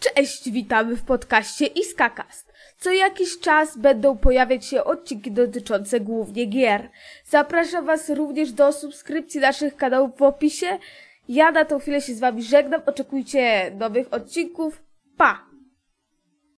Cześć, witamy w podcaście Iskakast. Co jakiś czas będą pojawiać się odcinki dotyczące głównie gier. Zapraszam Was również do subskrypcji naszych kanałów w opisie. Ja na tą chwilę się z Wami żegnam. Oczekujcie nowych odcinków. Pa!